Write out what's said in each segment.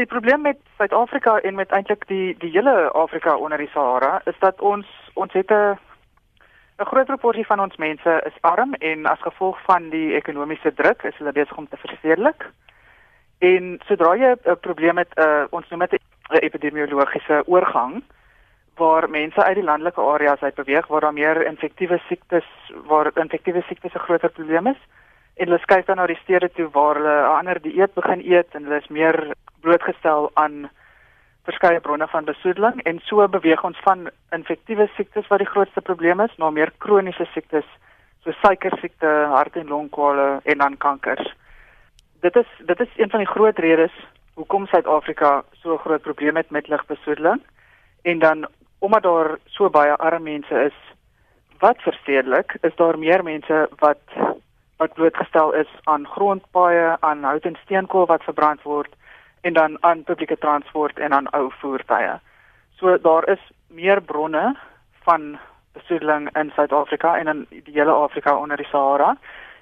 die probleem met Suid-Afrika en met eintlik die die hele Afrika onder die Sahara is dat ons ons het 'n 'n groot proporsie van ons mense is arm en as gevolg van die ekonomiese druk is hulle besig om te verstedelik. En sodra jy 'n probleem het, uh, ons noem dit 'n epidemiologiese oorgang waar mense uit die landelike areas uit beweeg waar daar meer infektiewe siektes waar infektiewe siektes 'n groter probleem is en hulle skuif dan na die stede toe waar hulle 'n ander dieet begin eet en hulle is meer blootgestel aan verskeie bronne van besoedeling en so beweeg ons van infektiewe siektes wat die grootste probleem is na meer kroniese siektes so suikersiekte, hart- en longkwale en dan kankers. Dit is dit is een van die groot redes hoekom Suid-Afrika so groot probleem het met lugbesoedeling en dan omdat daar so baie arme mense is wat verstedelik is daar meer mense wat wat blootgestel is aan grondpaaie, aan hout en steenkool wat verbrand word en dan aan publieke transport en aan ou voertuie. So daar is meer bronne van besoedeling in Suid-Afrika en in die hele Afrika onder die Sahara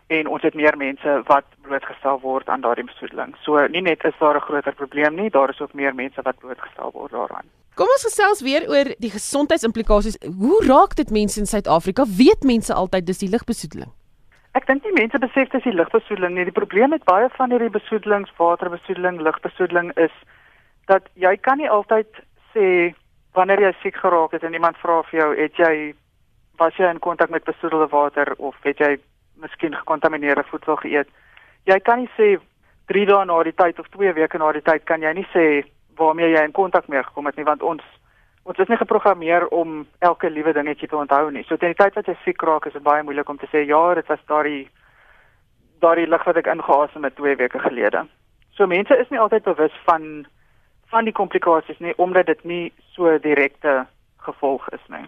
en ons het meer mense wat blootgestel word aan daardie besoedeling. So nie net is daar 'n groter probleem nie, daar is ook meer mense wat blootgestel word daaraan. Kom ons gesels weer oor die gesondheidsimplikasies. Hoe raak dit mense in Suid-Afrika? Weet mense altyd dis die lugbesoedeling? Ek dink nie mense besef dis die lugbesoedeling nie. Die probleem met baie van hierdie besoedelings, waterbesoedeling, lugbesoedeling is dat jy kan nie altyd sê wanneer jy siek geraak het en iemand vra vir jou, het jy was jy in kontak met besoedelde water of het jy miskien gekontamineerde voedsel geëet? Jy kan nie sê 3 dae na die tyd of 2 weke na die tyd kan jy nie sê waarmee jy in kontak mee gekom het nie want ons ons is nie geprogrammeer om elke liewe dingetjie te onthou nie. So teen die tyd wat jy siek raak, is dit baie moeilik om te sê ja, dit was daardie daardie lig wat ek ingeasem het 2 weke gelede. So mense is nie altyd bewus van van die komplikasies nie omdat dit nie so direkte gevolg is nie.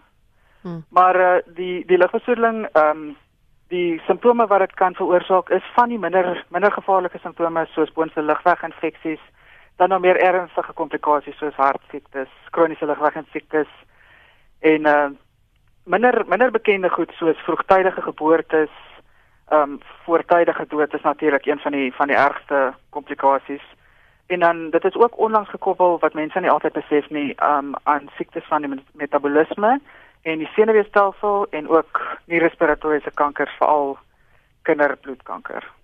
Hmm. Maar uh, die die lugbesoedeling ehm um, die simptome wat dit kan veroorsaak is van die minder minder gevaarlike simptome soos boonste lugweginfeksies dan nou meer ernstige komplikasies soos hartsiektes, kroniese lugweginfeksies en uh minder minder bekende goed soos vroegtydige geboortes, ehm um, voortydige dood is natuurlik een van die van die ergste komplikasies. En dan dit is ook onlangs gekoppel wat mense nie altyd besef nie, ehm um, aan siektes van die metabolisme en die senuweestelsel en ook nie respiratoriese kankers veral kinderbloedkanker.